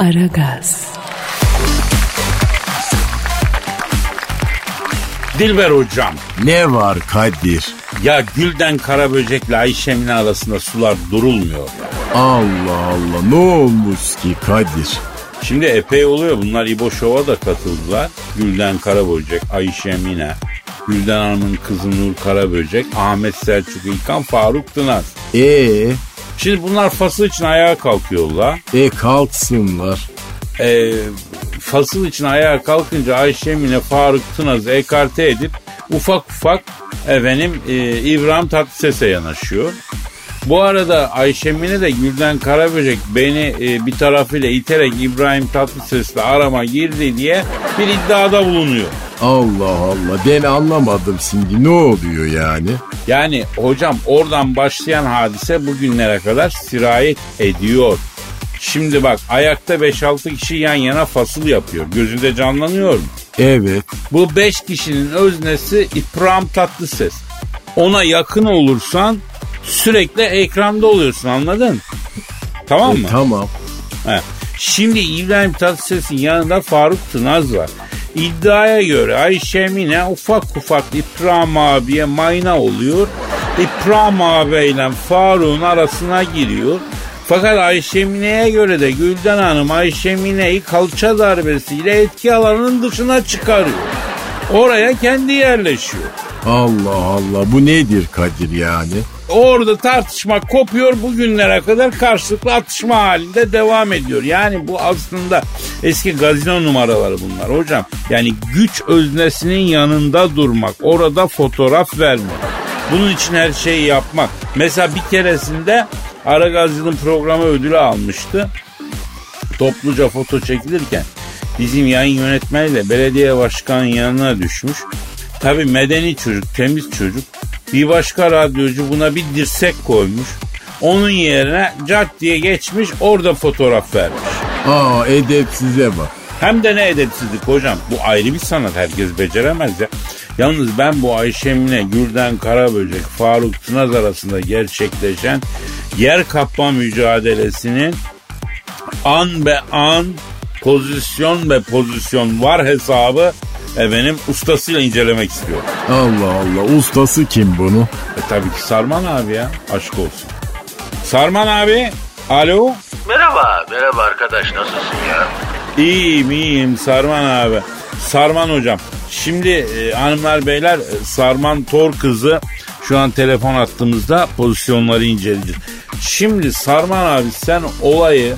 Aragaz. Dilber hocam. Ne var Kadir? Ya Gülden Karaböcek'le Ayşe Mine arasında sular durulmuyor. Allah Allah ne olmuş ki Kadir? Şimdi epey oluyor bunlar İbo Şov'a da katıldılar. Gülden Karaböcek, Ayşe Mine, Gülden Hanım'ın kızı Nur Karaböcek, Ahmet Selçuk İlkan, Faruk Tınaz. E Şimdi bunlar fasıl için ayağa kalkıyorlar. e kalksınlar. Ee, fasıl için ayağa kalkınca Ayşe Mine Faruk Tınaz'ı ekarte edip ufak ufak efendim e, İbrahim Tatlıses'e yanaşıyor. Bu arada Ayşe Mine de Gülden Karaböcek beni e, bir tarafıyla iterek İbrahim Tatlıses'le arama girdi diye bir iddiada bulunuyor. Allah Allah ben anlamadım şimdi ne oluyor yani? Yani hocam oradan başlayan hadise bugünlere kadar sirayet ediyor. Şimdi bak ayakta 5-6 kişi yan yana fasıl yapıyor. Gözünde canlanıyor mu? Evet Bu 5 kişinin öznesi İbrahim Tatlıses. Ona yakın olursan sürekli ekranda oluyorsun anladın? Tamam e, mı? tamam. He. Şimdi İbrahim Tatlıses'in yanında Faruk Tınaz var. İddiaya göre Ayşe Mine ufak ufak İbrahim abiye mayna oluyor. İbrahim abiyle Faruk'un arasına giriyor. Fakat Ayşe Mine'ye göre de Gülden Hanım Ayşe Mine'yi kalça darbesiyle etki alanının dışına çıkarıyor. Oraya kendi yerleşiyor. Allah Allah bu nedir Kadir yani? Orada tartışma kopuyor bugünlere kadar karşılıklı atışma halinde devam ediyor. Yani bu aslında eski gazino numaraları bunlar hocam. Yani güç öznesinin yanında durmak, orada fotoğraf vermek. Bunun için her şeyi yapmak. Mesela bir keresinde Aragazcı'nın programı ödülü almıştı. Topluca foto çekilirken bizim yayın yönetmeniyle belediye başkanının yanına düşmüş. Tabi medeni çocuk, temiz çocuk. Bir başka radyocu buna bir dirsek koymuş. Onun yerine cart diye geçmiş orada fotoğraf vermiş. Aa edepsize bak. Hem de ne edepsizlik hocam. Bu ayrı bir sanat herkes beceremez ya. Yalnız ben bu Ayşe Mine, Gürden Karaböcek, Faruk Tınaz arasında gerçekleşen yer kapma mücadelesinin an be an pozisyon be pozisyon var hesabı efendim ustasıyla incelemek istiyorum. Allah Allah ustası kim bunu? E tabii ki Sarman abi ya aşk olsun. Sarman abi alo. Merhaba, merhaba arkadaş nasılsın ya? İyiyim iyiyim Sarman abi. Sarman hocam. Şimdi e, hanımlar beyler e, Sarman Tor kızı şu an telefon attığımızda pozisyonları inceleyeceğiz. Şimdi Sarman abi sen olayı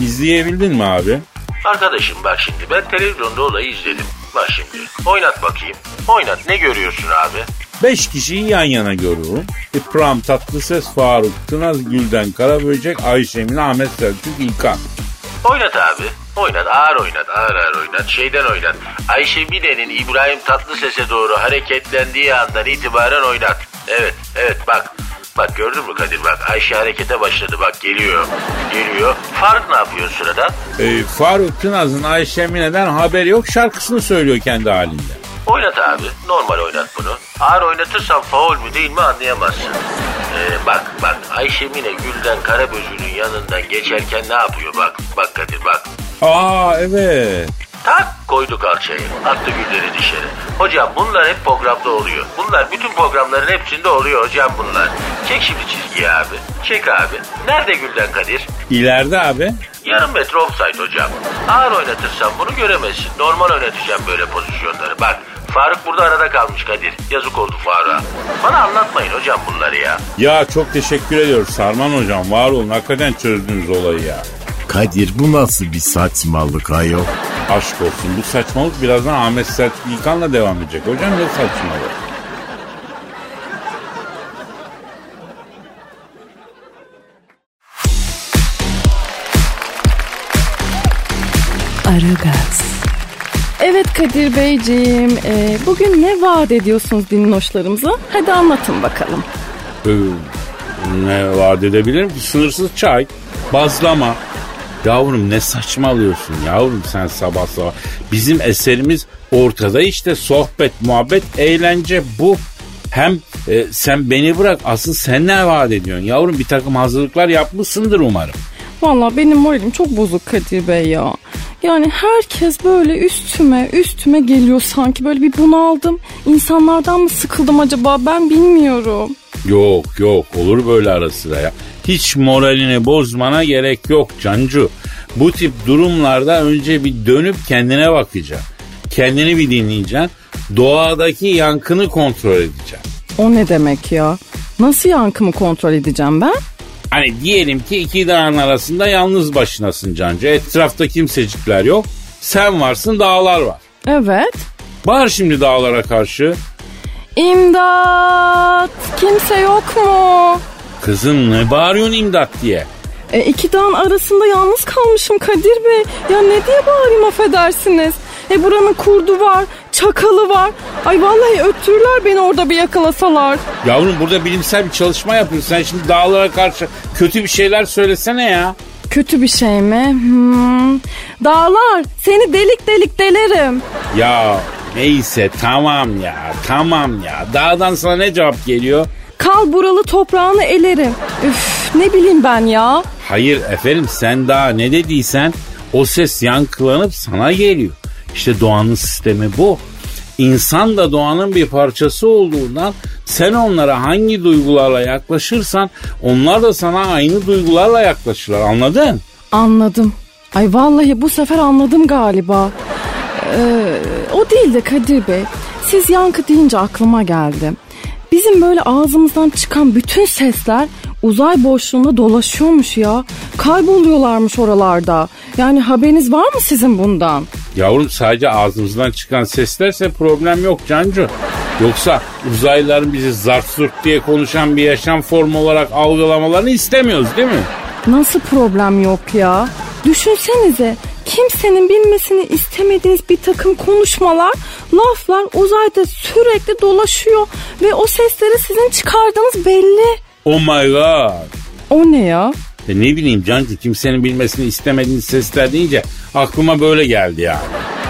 izleyebildin mi abi? Arkadaşım bak şimdi ben televizyonda olayı izledim. Bak şimdi oynat bakayım. Oynat ne görüyorsun abi? Beş kişiyi yan yana görüyorum. İbrahim Tatlıses, Faruk Tınaz, Gülden Karaböcek, Ayşemin, Ahmet Selçuk, İlkan. Oynat abi. Oynat ağır oynat ağır ağır oynat. Şeyden oynat. Ayşe Mine'nin İbrahim Tatlıses'e doğru hareketlendiği andan itibaren oynat. Evet evet bak. Bak gördün mü Kadir bak Ayşe harekete başladı bak geliyor. Geliyor. Faruk ne yapıyor sırada? Ee, Faruk Tınaz'ın Ayşemine'den haberi yok şarkısını söylüyor kendi halinde. Oynat abi. Normal oynat bunu. Ağır oynatırsan faul mü değil mi anlayamazsın. Ee, bak bak Ayşe Mine Gülden Karabözü'nün yanından geçerken ne yapıyor bak. Bak Kadir bak. Aa evet. Tak koydu kalçayı. Attı gülleri dışarı. Hocam bunlar hep programda oluyor. Bunlar bütün programların hepsinde oluyor hocam bunlar. Çek şimdi çizgiyi abi. Çek abi. Nerede Gülden Kadir? İleride abi. Yarım metre offside hocam. Ağır oynatırsan bunu göremezsin. Normal oynatacağım böyle pozisyonları. Bak Faruk burada arada kalmış Kadir. Yazık oldu Faruk'a. Bana anlatmayın hocam bunları ya. Ya çok teşekkür ediyoruz Sarman hocam. Var olun hakikaten çözdünüz olayı ya. Kadir bu nasıl bir saçmalık ayol? Aşk olsun. Bu saçmalık birazdan Ahmet Selçuk İlkan'la devam edecek. Hocam ne saçmalık? Aragaz. Evet Kadir Beyciğim, e, bugün ne vaat ediyorsunuz dinloşlarımıza? Hadi anlatın bakalım. Ee, ne vaat edebilirim ki? Sınırsız çay, bazlama. Yavrum ne saçmalıyorsun yavrum sen sabah sabah. Bizim eserimiz ortada işte sohbet, muhabbet, eğlence bu. Hem e, sen beni bırak asıl sen ne vaat ediyorsun yavrum bir takım hazırlıklar yapmışsındır umarım. Valla benim moralim çok bozuk Kadir Bey ya. Yani herkes böyle üstüme üstüme geliyor sanki böyle bir bunaldım. İnsanlardan mı sıkıldım acaba ben bilmiyorum. Yok yok olur böyle ara sıra ya. Hiç moralini bozmana gerek yok Cancu. Bu tip durumlarda önce bir dönüp kendine bakacaksın. Kendini bir dinleyeceksin. Doğadaki yankını kontrol edeceksin. O ne demek ya? Nasıl yankımı kontrol edeceğim ben? Hani diyelim ki iki dağın arasında yalnız başınasın Cancu. Etrafta kimsecikler yok. Sen varsın dağlar var. Evet. Bağır şimdi dağlara karşı. İmdat! Kimse yok mu? Kızım ne bağırıyorsun imdat diye. E, iki dağın arasında yalnız kalmışım Kadir Bey. Ya ne diye bağırayım affedersiniz. E buranın kurdu var, çakalı var. Ay vallahi öttürürler beni orada bir yakalasalar. Yavrum burada bilimsel bir çalışma yapıyorsun. Sen şimdi dağlara karşı kötü bir şeyler söylesene ya. Kötü bir şey mi? Hmm. Dağlar seni delik delik delerim. Ya neyse tamam ya tamam ya. Dağdan sana ne cevap geliyor? Kal buralı toprağını elerim. Üf ne bileyim ben ya. Hayır efendim sen daha ne dediysen o ses yankılanıp sana geliyor. İşte doğanın sistemi bu. İnsan da doğanın bir parçası olduğundan sen onlara hangi duygularla yaklaşırsan onlar da sana aynı duygularla yaklaşırlar anladın? Anladım. Ay vallahi bu sefer anladım galiba. Ee, o değil de Kadir Bey. Siz yankı deyince aklıma geldi. Bizim böyle ağzımızdan çıkan bütün sesler uzay boşluğunda dolaşıyormuş ya. Kayboluyorlarmış oralarda. Yani haberiniz var mı sizin bundan? Yavrum sadece ağzımızdan çıkan seslerse problem yok Cancu. Yoksa uzaylıların bizi zart zurt diye konuşan bir yaşam formu olarak algılamalarını istemiyoruz değil mi? Nasıl problem yok ya? Düşünsenize kimsenin bilmesini istemediğiniz bir takım konuşmalar, laflar uzayda sürekli dolaşıyor ve o sesleri sizin çıkardığınız belli. Oh my god. O ne ya? E ne bileyim Cancu kimsenin bilmesini istemediğiniz sesler deyince aklıma böyle geldi ya.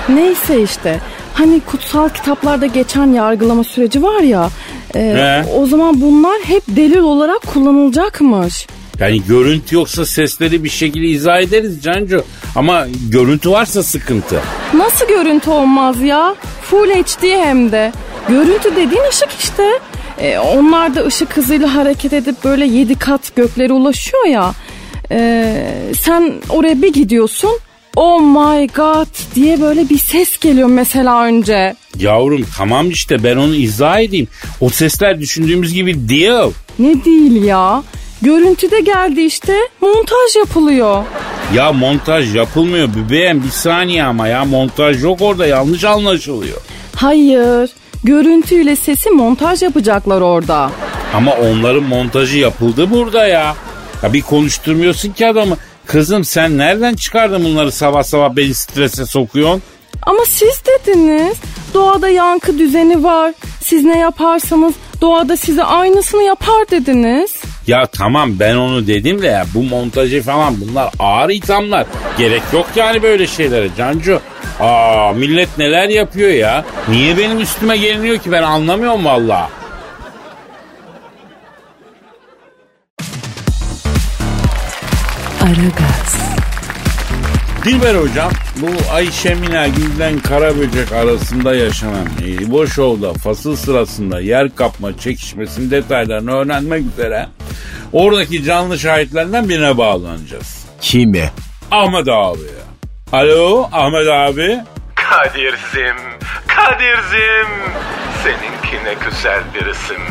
Neyse işte. Hani kutsal kitaplarda geçen yargılama süreci var ya. e, Ne? o zaman bunlar hep delil olarak kullanılacakmış. Yani görüntü yoksa sesleri bir şekilde izah ederiz Cancu. Ama görüntü varsa sıkıntı. Nasıl görüntü olmaz ya? Full HD hem de. Görüntü dediğin ışık işte. E, onlar da ışık hızıyla hareket edip böyle yedi kat göklere ulaşıyor ya. E, sen oraya bir gidiyorsun. Oh my god diye böyle bir ses geliyor mesela önce. Yavrum tamam işte ben onu izah edeyim. O sesler düşündüğümüz gibi değil. Ne değil ya? Görüntüde geldi işte. Montaj yapılıyor. Ya montaj yapılmıyor bebeğim bir saniye ama ya montaj yok orada yanlış anlaşılıyor. Hayır. Görüntüyle sesi montaj yapacaklar orada. Ama onların montajı yapıldı burada ya. Ya bir konuşturmuyorsun ki adamı. Kızım sen nereden çıkardın bunları sabah sabah beni strese sokuyorsun? Ama siz dediniz. Doğada yankı düzeni var. Siz ne yaparsanız doğada size aynısını yapar dediniz. Ya tamam ben onu dedim de ya bu montajı falan bunlar ağır ithamlar. Gerek yok yani böyle şeylere Cancu. Aa millet neler yapıyor ya. Niye benim üstüme geliniyor ki ben anlamıyorum valla. Aragaz, Dilber hocam bu Ayşe Mina Gülden Karaböcek arasında yaşanan e, bu şovda fasıl sırasında yer kapma çekişmesinin detaylarını öğrenmek üzere oradaki canlı şahitlerden birine bağlanacağız. Kime? Ahmet abi. Alo Ahmet abi. Kadir'zim, Kadir'zim. Seninki ne güzel bir isim.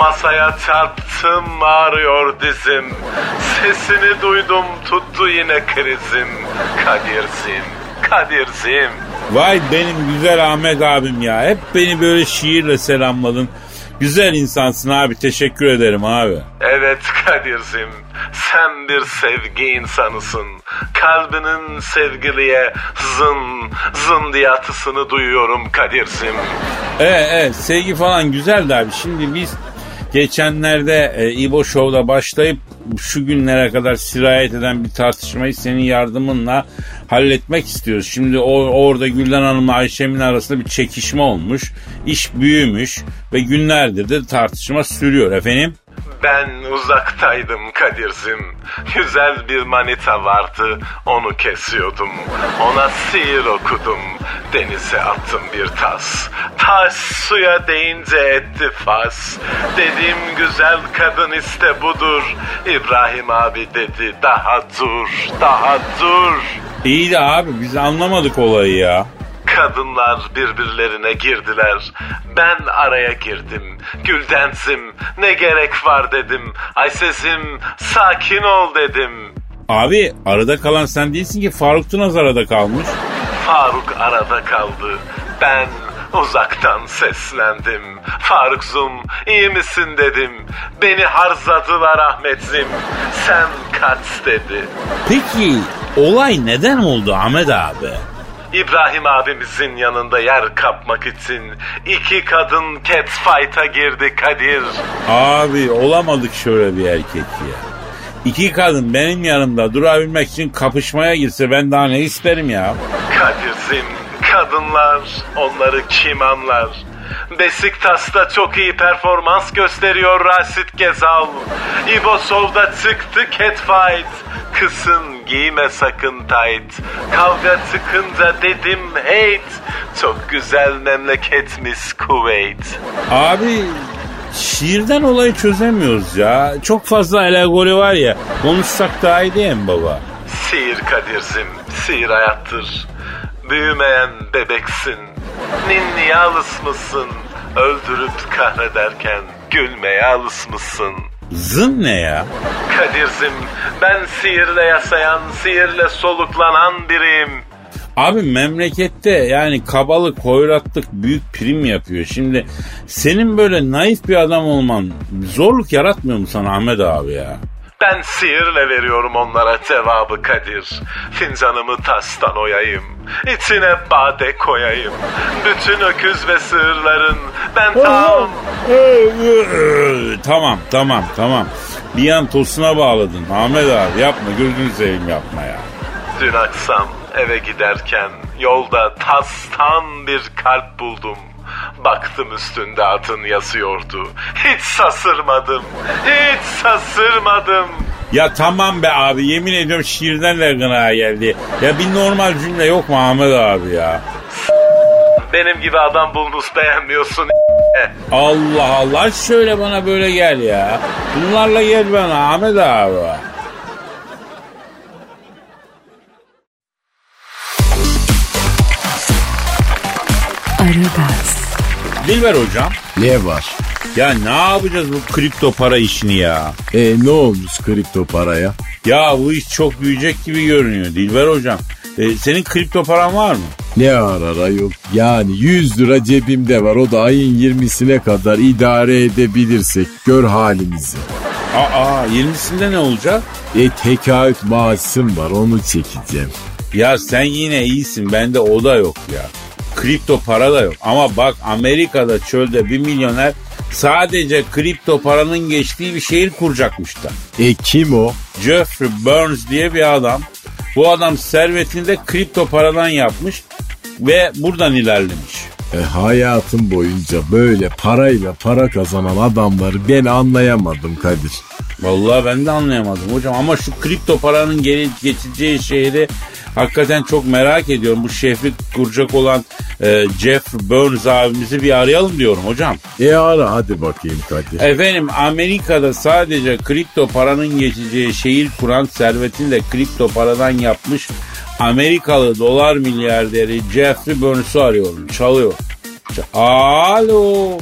Masaya çarptım ağrıyor dizim. Sesini duydum tuttu yine krizim. Kadir'zim, Kadir'zim. Vay benim güzel Ahmet abim ya. Hep beni böyle şiirle selamladın. Güzel insansın abi teşekkür ederim abi. Evet Kadir'zim, sen bir sevgi insanısın. Kalbinin sevgiliye zın, zın diye atısını duyuyorum Kadir'zim. Evet evet sevgi falan güzel de abi. Şimdi biz geçenlerde e, İbo Show'da başlayıp şu günlere kadar sirayet eden bir tartışmayı senin yardımınla halletmek istiyoruz. Şimdi o, orada Gülden Hanım'la Ayşem'in arasında bir çekişme olmuş. İş büyümüş ve günlerdir de tartışma sürüyor efendim. Ben uzaktaydım Kadir'cim. Güzel bir manita vardı, onu kesiyordum. Ona sihir okudum. Denize attım bir tas. Taş suya değince etti fas. Dedim güzel kadın işte budur. İbrahim abi dedi daha dur, daha dur. İyi de abi biz anlamadık olayı ya. Kadınlar birbirlerine girdiler. Ben araya girdim. Güldensim ne gerek var dedim. Ay sesim sakin ol dedim. Abi arada kalan sen değilsin ki Faruk Tınaz arada kalmış. Faruk arada kaldı. Ben uzaktan seslendim. Faruk'cum iyi misin dedim. Beni harzadılar Ahmet'cim. Sen kaç dedi. Peki olay neden oldu Ahmet abi? İbrahim abimizin yanında yer kapmak için iki kadın catfight'a girdi Kadir. Abi olamadık şöyle bir erkek ya. İki kadın benim yanımda durabilmek için kapışmaya girse ben daha ne isterim ya? Kadir'cim kadınlar onları kim anlar? Besiktas'ta çok iyi performans gösteriyor Rasit Gezal. İbosov'da çıktı catfight. Kısın giyme sakın tight. Kavga çıkınca dedim hate. Çok güzel memleketimiz Kuveyt. Abi şiirden olayı çözemiyoruz ya. Çok fazla alegori var ya. Konuşsak daha iyi değil mi baba? Sihir Kadir'cim, sihir hayattır. Büyümeyen bebeksin. Ninniye alışmışsın. Öldürüp kahrederken gülmeye alışmışsın. Zın ne ya? Kadir'cim ben sihirle yaşayan, sihirle soluklanan biriyim. Abi memlekette yani kabalık, hoyratlık büyük prim yapıyor. Şimdi senin böyle naif bir adam olman zorluk yaratmıyor mu sana Ahmet abi ya? Ben sihirle veriyorum onlara cevabı Kadir. Fincanımı taştan oyayım. İçine bade koyayım. Bütün öküz ve sığırların ben tam... tamam tamam tamam. Bir an tosuna bağladın Ahmet abi yapma gözünü seveyim yapma ya. Dün akşam eve giderken yolda tastan bir kalp buldum. Baktım üstünde atın yazıyordu. Hiç sasırmadım. Hiç sasırmadım. Ya tamam be abi yemin ediyorum şiirden de gına geldi. Ya bir normal cümle yok mu Ahmet abi ya? Benim gibi adam bulmuş beğenmiyorsun. Allah Allah şöyle bana böyle gel ya. Bunlarla gel bana Ahmet abi. Dilber hocam. Ne var? Ya ne yapacağız bu kripto para işini ya? E ne olmuş kripto paraya? Ya bu iş çok büyüyecek gibi görünüyor Dilber hocam. E, senin kripto paran var mı? Ne arar ayol? Yani 100 lira cebimde var. O da ayın 20'sine kadar idare edebilirsek gör halimizi. Aa 20'sinde ne olacak? E tekaüt maaşım var onu çekeceğim. Ya sen yine iyisin bende o da yok ya. Kripto para da yok. Ama bak Amerika'da çölde bir milyoner sadece kripto paranın geçtiği bir şehir kuracakmış da. E kim o? Jeffrey Burns diye bir adam. Bu adam servetini de kripto paradan yapmış ve buradan ilerlemiş. E, hayatım boyunca böyle parayla para kazanan adamları ben anlayamadım Kadir. Vallahi ben de anlayamadım hocam ama şu kripto paranın geri geçeceği şehri hakikaten çok merak ediyorum. Bu şehri kuracak olan e, Jeff Burns abimizi bir arayalım diyorum hocam. E ara hadi bakayım Kadir. Efendim Amerika'da sadece kripto paranın geçeceği şehir kuran servetini de kripto paradan yapmış Amerikalı dolar milyarderi Jeffrey Burns'u arıyorum. Çalıyor. Ç- Alo.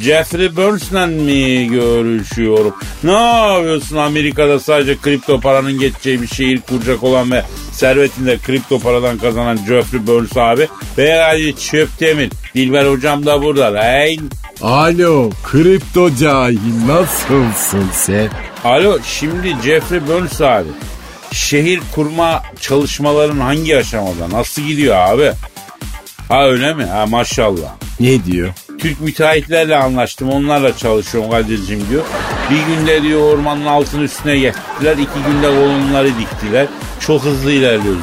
Jeffrey Burns'la mi görüşüyorum? Ne yapıyorsun Amerika'da sadece kripto paranın geçeceği bir şehir kuracak olan ve servetinde kripto paradan kazanan Jeffrey Burns abi? Beyaz Çöptemir. Dilber hocam da burada. Hey. Alo kripto cahil nasılsın sen? Alo şimdi Jeffrey Burns abi. Şehir kurma çalışmaların hangi aşamada? Nasıl gidiyor abi? Ha öyle mi? Ha maşallah. Ne diyor? Türk müteahhitlerle anlaştım onlarla çalışıyorum Kadir'cim diyor. Bir günde diyor ormanın altın üstüne gittiler. iki günde kolonları diktiler. Çok hızlı ilerliyoruz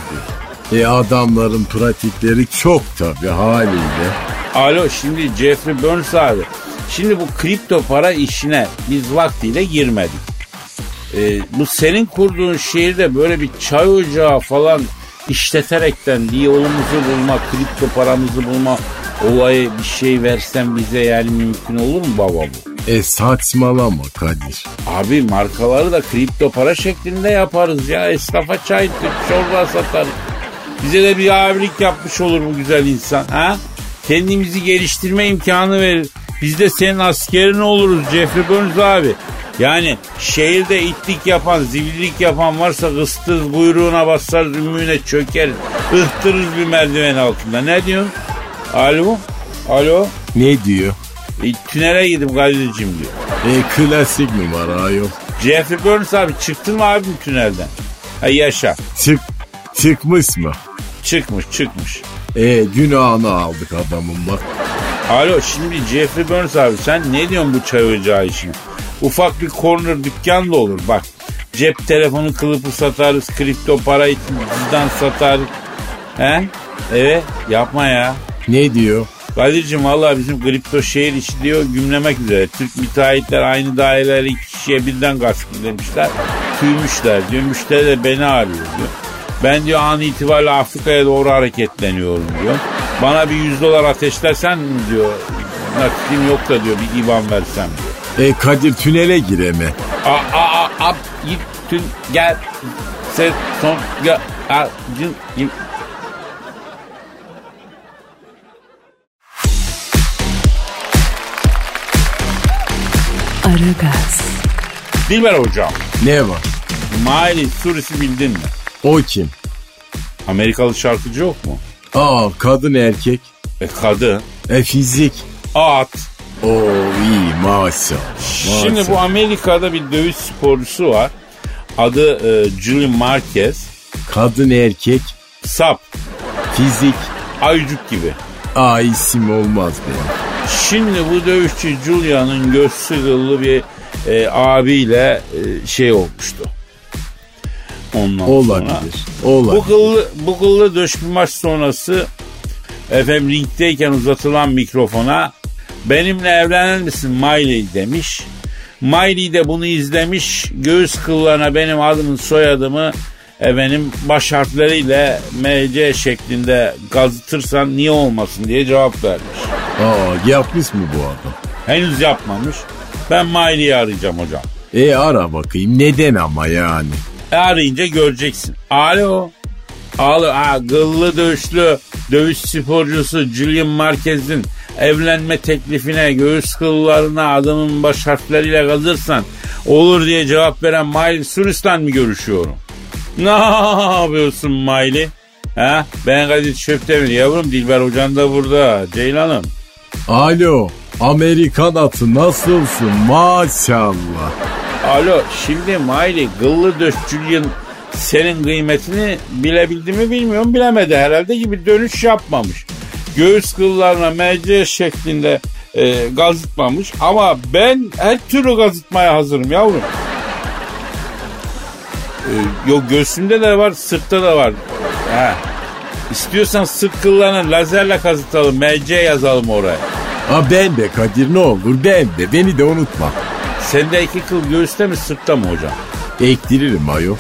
diyor. E adamların pratikleri çok tabi haliyle. Alo şimdi Jeffrey Burns abi. Şimdi bu kripto para işine biz vaktiyle girmedik. Ee, bu senin kurduğun şehirde böyle bir çay ocağı falan işleterekten yolumuzu bulma, kripto paramızı bulma olayı bir şey versen bize yani mümkün olur mu baba bu? E saçmalama Kadir. Abi markaları da kripto para şeklinde yaparız ya. Esnafa çay, çorba satarız. Bize de bir abilik yapmış olur bu güzel insan. Ha? Kendimizi geliştirme imkanı verir. Biz de senin askerin oluruz Jeffrey Burns abi. Yani şehirde itlik yapan, zibillik yapan varsa kıstırız, kuyruğuna basarız, ümüğüne çökeriz. Ihtırırız bir merdiven altında. Ne diyorsun? Alo? Alo? Ne diyor? E, tünele gidip Kadir'cim diyor. E klasik numara ayol. Jeffrey Burns abi çıktın mı abim tünelden? Ha yaşa. Çık, çıkmış mı? Çıkmış çıkmış. E günahını aldık adamın bak. Alo şimdi Jeffrey Burns abi sen ne diyorsun bu çay ocağı işine? Ufak bir corner dükkan da olur bak. Cep telefonu kılıfı satarız, kripto para için cüzdan satarız. He? Evet yapma ya. Ne diyor? Kadir'cim valla bizim kripto şehir işi diyor gümlemek üzere. Türk müteahhitler aynı daireleri iki kişiye birden gasp demişler. Tüymüşler diyor. Müşteri de beni arıyor diyor. Ben diyor an itibariyle Afrika'ya doğru hareketleniyorum diyor. Bana bir 100 dolar ateşlersen mi diyor. Nakitim yok da diyor bir IBAN versem diyor. E Kadir tünele gireme. A a a a git tün gel ses son ya a cın Aragaz, Dilber hocam. Ne var? Miley Cyrus'u bildin mi? O kim? Amerikalı şarkıcı yok mu? Aa kadın erkek. E kadın. E fizik. At. Oo iyi maşallah. Şimdi bu. Amerika'da bir dövüş sporcusu var. Adı e, Julian Marquez. Kadın erkek. Sap. Fizik. Ayıcık gibi. Aa isim olmaz be. Şimdi bu dövüşçü Julian'ın göz sıkıllı bir e, abiyle e, şey olmuştu. Ondan sonra. Olabilir. Bu Olabilir. kıllı, bu kıllı dövüş bir maç sonrası efendim ringdeyken uzatılan mikrofona benimle evlenir misin Miley demiş. Miley de bunu izlemiş. Göğüs kıllarına benim adımın soyadımı efendim baş harfleriyle MC şeklinde gazıtırsan niye olmasın diye cevap vermiş. Aa yapmış mı bu adam? Henüz yapmamış. Ben Miley'i arayacağım hocam. E ara bakayım neden ama yani. E arayınca göreceksin. Alo. Alo. Ha, gıllı dövüşlü dövüş sporcusu Julian Marquez'in evlenme teklifine göğüs kıllarına adamın baş harfleriyle kazırsan olur diye cevap veren Miley Cyrus'tan mı görüşüyorum? Ne yapıyorsun Miley? Ha? Ben Kadir Çöptemir yavrum Dilber Hocan da burada. Ceylan'ım. Alo Amerikan atı nasılsın maşallah. Alo şimdi Miley gıllı döş Julian senin kıymetini bilebildi mi bilmiyorum bilemedi herhalde gibi dönüş yapmamış. Göğüs kıllarına MC şeklinde e, gazıtmamış ama ben her türlü gazıtmaya hazırım yavrum. E, yok göğsümde de var sırtta da var. Ha. İstiyorsan sırt kıllarına lazerle kazıtalım MC yazalım oraya. Ha ben de Kadir ne olur ben de beni de unutma. Sende iki kıl göğüste mi sırtta mı hocam? Ektiririm ayol.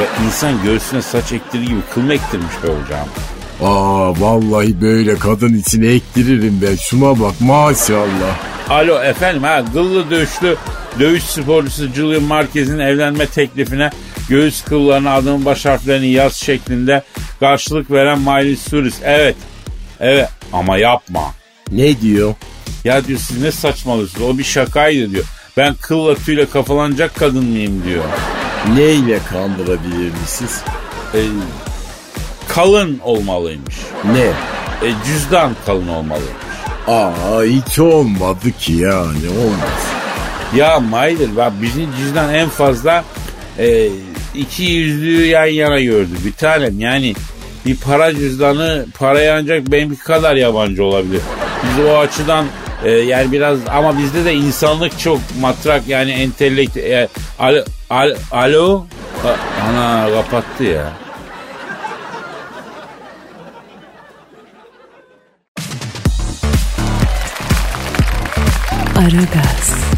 Ya insan göğsüne saç ektirir gibi kıl mı ektirmiş be hocam? Aa vallahi böyle kadın içine ektiririm ben. Şuna bak maşallah. Alo efendim ha gıllı dövüşlü dövüş sporcusu Julian Marquez'in evlenme teklifine göğüs kıllarına adımın baş harflerini yaz şeklinde karşılık veren Miley Cyrus. Evet. Evet ama yapma. Ne diyor? Ya diyor siz ne saçmalıyorsunuz o bir şakaydı diyor. Ben kılla tüyle kafalanacak kadın mıyım diyor. Neyle kandırabilir misiniz? E, kalın olmalıymış. Ne? E, cüzdan kalın olmalıymış. Aa hiç olmadı ki yani olmaz. Ya Maydır bak bizim cüzdan en fazla e, iki yüzlüğü yan yana gördü. Bir tanem yani bir para cüzdanı paraya ancak benimki kadar yabancı olabilir. Biz o açıdan e, yani biraz ama bizde de insanlık çok matrak yani entelekt e, alo, alo, alo? Ha, ana kapattı ya. Aragaz.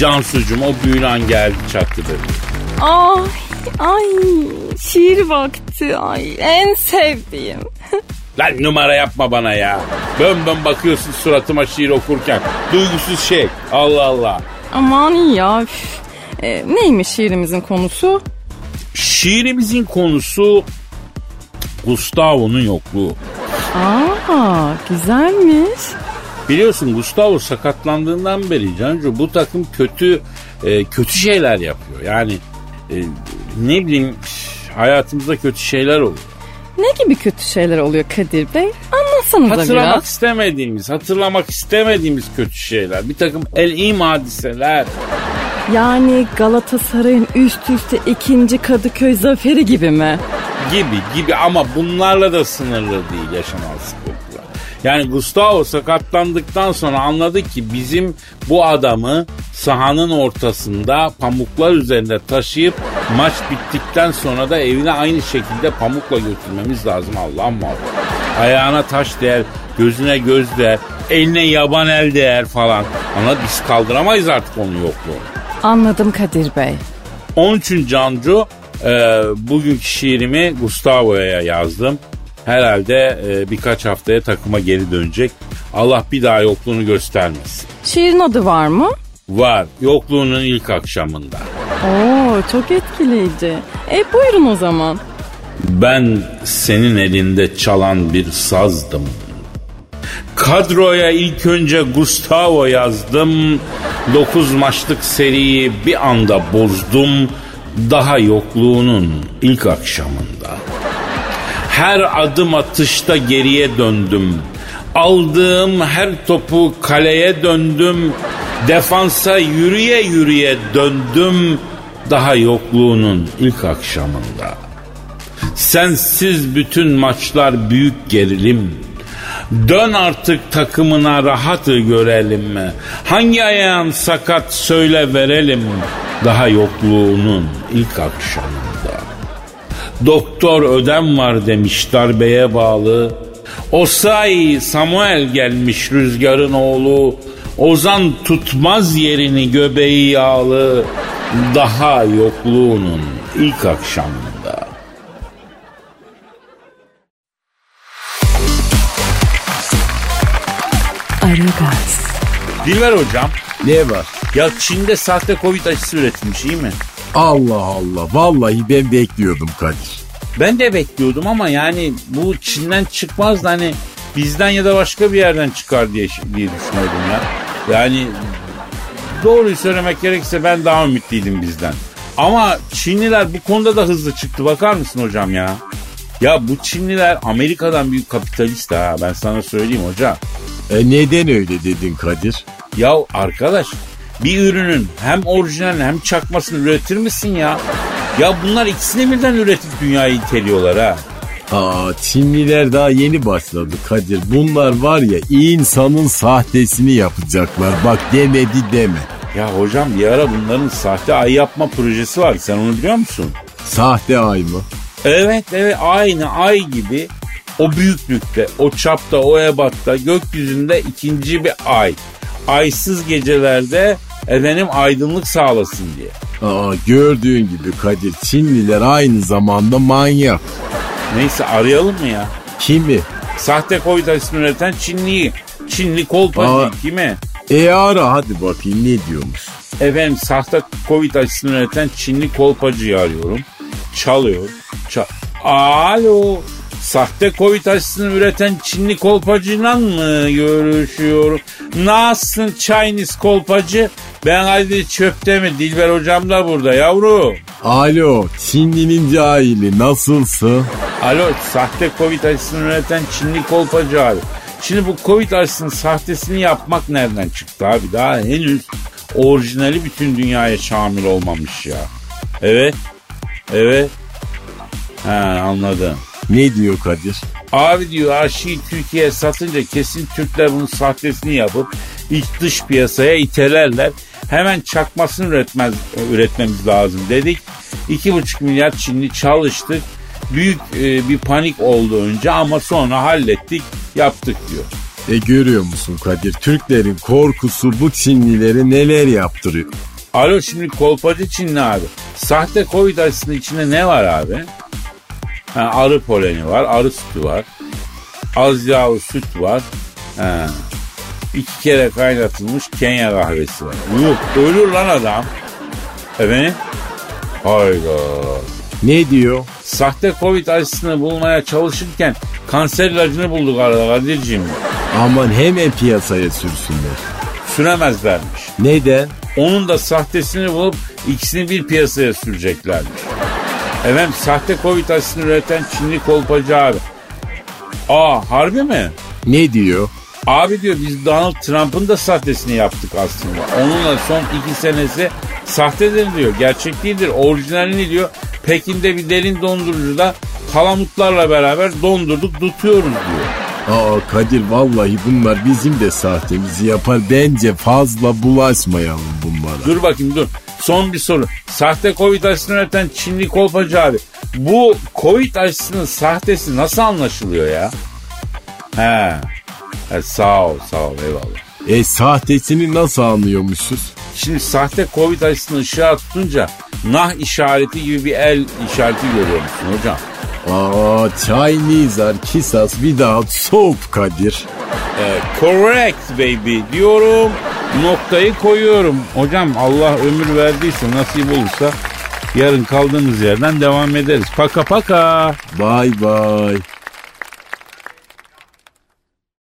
Cansucuğum o büyülü an geldi çattı dedi. Ay, ay şiir vakti. Ay en sevdiğim. Lan numara yapma bana ya. Bön bakıyorsun suratıma şiir okurken. Duygusuz şey. Allah Allah. Aman iyi ya. üf. E, neymiş şiirimizin konusu? Şiirimizin konusu Gustavo'nun yokluğu. Aa güzelmiş. Biliyorsun Gustavo sakatlandığından beri Cancu bu takım kötü e, kötü şeyler yapıyor. Yani e, ne bileyim hayatımızda kötü şeyler oluyor. Ne gibi kötü şeyler oluyor Kadir Bey? Anlatsanıza Hatırlamak biraz. istemediğimiz, hatırlamak istemediğimiz kötü şeyler. Bir takım el-im hadiseler. Yani Galatasaray'ın üst üste ikinci Kadıköy zaferi gibi mi? gibi gibi ama bunlarla da sınırlı değil yaşanan sıkıntılar. Yani Gustavo sakatlandıktan sonra anladık ki bizim bu adamı sahanın ortasında pamuklar üzerinde taşıyıp maç bittikten sonra da evine aynı şekilde pamukla götürmemiz lazım Allah muhafaza. Ayağına taş değer, gözüne göz değer, eline yaban el değer falan. Ama biz kaldıramayız artık onun yokluğunu. Anladım Kadir Bey. Onun için Cancu e, bugünkü şiirimi Gustavo'ya yazdım. Herhalde e, birkaç haftaya takıma geri dönecek. Allah bir daha yokluğunu göstermesin. Şiirin adı var mı? Var yokluğunun ilk akşamında. Oo çok etkileyici. E buyurun o zaman. Ben senin elinde çalan bir sazdım. Kadroya ilk önce Gustavo yazdım. Dokuz maçlık seriyi bir anda bozdum. Daha yokluğunun ilk akşamında. Her adım atışta geriye döndüm. Aldığım her topu kaleye döndüm. Defansa yürüye yürüye döndüm. Daha yokluğunun ilk akşamında. Sensiz bütün maçlar büyük gerilim. Dön artık takımına rahatı görelim. Hangi ayağın sakat söyle verelim. Daha yokluğunun ilk akşamında. Doktor ödem var demiş darbeye bağlı. Osay Samuel gelmiş rüzgarın oğlu. Ozan tutmaz yerini göbeği yağlı. Daha yokluğunun ilk akşamında. Aragaz. Dilber hocam Ne var? ya Çin'de sahte Covid aşısı üretilmiş iyi mi? Allah Allah. Vallahi ben bekliyordum Kadir. Ben de bekliyordum ama yani bu Çin'den çıkmaz da hani bizden ya da başka bir yerden çıkar diye, diye düşünüyordum ya. Yani doğruyu söylemek gerekirse ben daha ümitliydim bizden. Ama Çinliler bu konuda da hızlı çıktı bakar mısın hocam ya? Ya bu Çinliler Amerika'dan büyük kapitalist ha ben sana söyleyeyim hocam. E neden öyle dedin Kadir? Ya arkadaş bir ürünün hem orijinal hem çakmasını üretir misin ya? Ya bunlar ikisini birden üretip dünyayı iteliyorlar ha. Aa Çinliler daha yeni başladı Kadir. Bunlar var ya insanın sahtesini yapacaklar. Bak demedi deme. Ya hocam bir ara bunların sahte ay yapma projesi var. Sen onu biliyor musun? Sahte ay mı? Evet evet aynı ay gibi o büyüklükte, o çapta, o ebatta gökyüzünde ikinci bir ay. Aysız gecelerde efendim aydınlık sağlasın diye. Aa gördüğün gibi Kadir Çinliler aynı zamanda manyak. Neyse arayalım mı ya? Kimi? Sahte Covid aşısını üreten Çinliyi. Çinli kolpacı Aa. kimi? E ara hadi bakayım ne diyormuş. Efendim sahte Covid aşısını üreten Çinli kolpacıyı arıyorum. Çalıyor. Çal Alo. Sahte Covid aşısını üreten Çinli kolpacıyla mı görüşüyorum? Nasılsın Chinese kolpacı? Ben hadi çöpte mi? Dilber hocam da burada yavrum. Alo Çinlinin cahili nasılsın? Alo sahte Covid aşısını üreten Çinli kolpacı abi. Şimdi bu Covid aşısının sahtesini yapmak nereden çıktı abi? Daha henüz orijinali bütün dünyaya şamil olmamış ya. Evet. Evet. Ha anladım. Ne diyor Kadir? Abi diyor aşıyı Türkiye'ye satınca kesin Türkler bunun sahtesini yapıp iç dış piyasaya itelerler. Hemen çakmasını üretmez, üretmemiz lazım dedik. 2,5 milyar Çinli çalıştık. Büyük e, bir panik oldu önce ama sonra hallettik yaptık diyor. E görüyor musun Kadir? Türklerin korkusu bu Çinlileri neler yaptırıyor. Alo şimdi kolpacı Çinli abi. Sahte Covid aşısının içinde ne var abi? Ha, arı poleni var, arı sütü var. Az yağlı süt var. Ha. İki kere kaynatılmış Kenya kahvesi var. Yok ölür lan adam. Efendim? Hayda. Ne diyor? Sahte Covid aşısını bulmaya çalışırken kanser ilacını bulduk arada Kadir'ciğim. Aman hemen piyasaya sürsünler. Süremezlermiş. Neden? Onun da sahtesini bulup ikisini bir piyasaya süreceklermiş. Efendim sahte Covid aşısını üreten Çinli kolpacı abi. Aa harbi mi? Ne diyor? Abi diyor biz Donald Trump'ın da sahtesini yaptık aslında. Onunla son iki senesi sahtedir diyor. Gerçek değildir. Orijinalini diyor. Pekin'de bir derin dondurucuda kalamutlarla beraber dondurduk tutuyoruz diyor. Aa Kadir vallahi bunlar bizim de sahtemizi yapar. Bence fazla bulaşmayalım bunlara. Dur bakayım dur. Son bir soru. Sahte Covid aşısını üreten Çinli kolpacı abi. Bu Covid aşısının sahtesi nasıl anlaşılıyor ya? He. He, sağ ol sağ ol eyvallah. E sahtesini nasıl anlıyormuşuz? Şimdi sahte Covid aşısını ışığa tutunca nah işareti gibi bir el işareti görüyor musun hocam? Aa Chinese are kiss us without soap Kadir. Ee, correct baby diyorum. Noktayı koyuyorum. Hocam Allah ömür verdiyse nasip olursa yarın kaldığımız yerden devam ederiz. Paka paka. Bye bye.